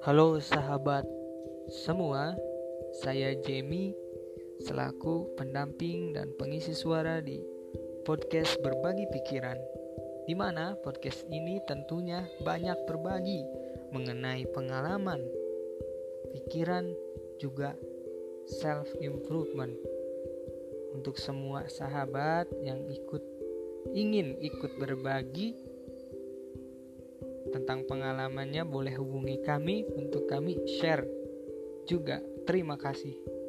Halo sahabat semua, saya Jamie selaku pendamping dan pengisi suara di podcast Berbagi Pikiran. Di mana podcast ini tentunya banyak berbagi mengenai pengalaman, pikiran, juga self improvement. Untuk semua sahabat yang ikut ingin ikut berbagi tentang pengalamannya boleh hubungi kami untuk kami share juga. Terima kasih.